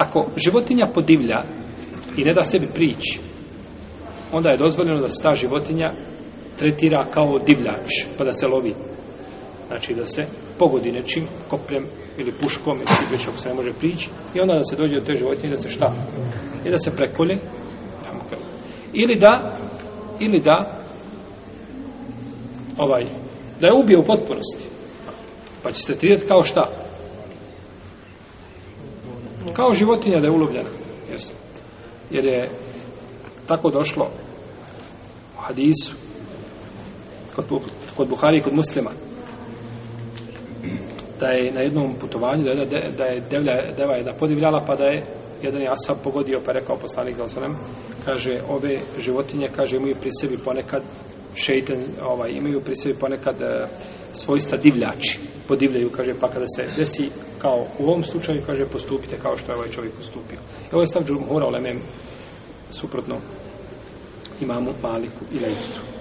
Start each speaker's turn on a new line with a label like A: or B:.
A: ako životinja podivlja i ne da sebi prići, onda je dozvoljeno da se ta životinja tretira kao divljač, pa da se lovi. Znači da se pogodi nečim, koprem ili puškom, ili već ako se ne može prići, i onda da se dođe do te životinje da se šta? I da se prekolje. Ili da, ili da, ovaj, da je ubije u potpunosti. Pa će se tretirati kao šta?
B: kao životinja da je ulovljena jer, jer je tako došlo u hadisu kod, kod Buhari i kod muslima da je na jednom putovanju da je, da je devlja, deva jedna podivljala pa da je jedan je asab pogodio pa rekao poslanik da sam kaže ove životinje kaže imaju pri sebi ponekad šeitan ovaj, imaju pri sebi ponekad e, svojstva divljači podivljaju, kaže, pa kada se desi, kao u ovom slučaju, kaže, postupite kao što je ovaj čovjek postupio. I ovo je stav džumhura, olemem, suprotno imamu Maliku i Lejstru.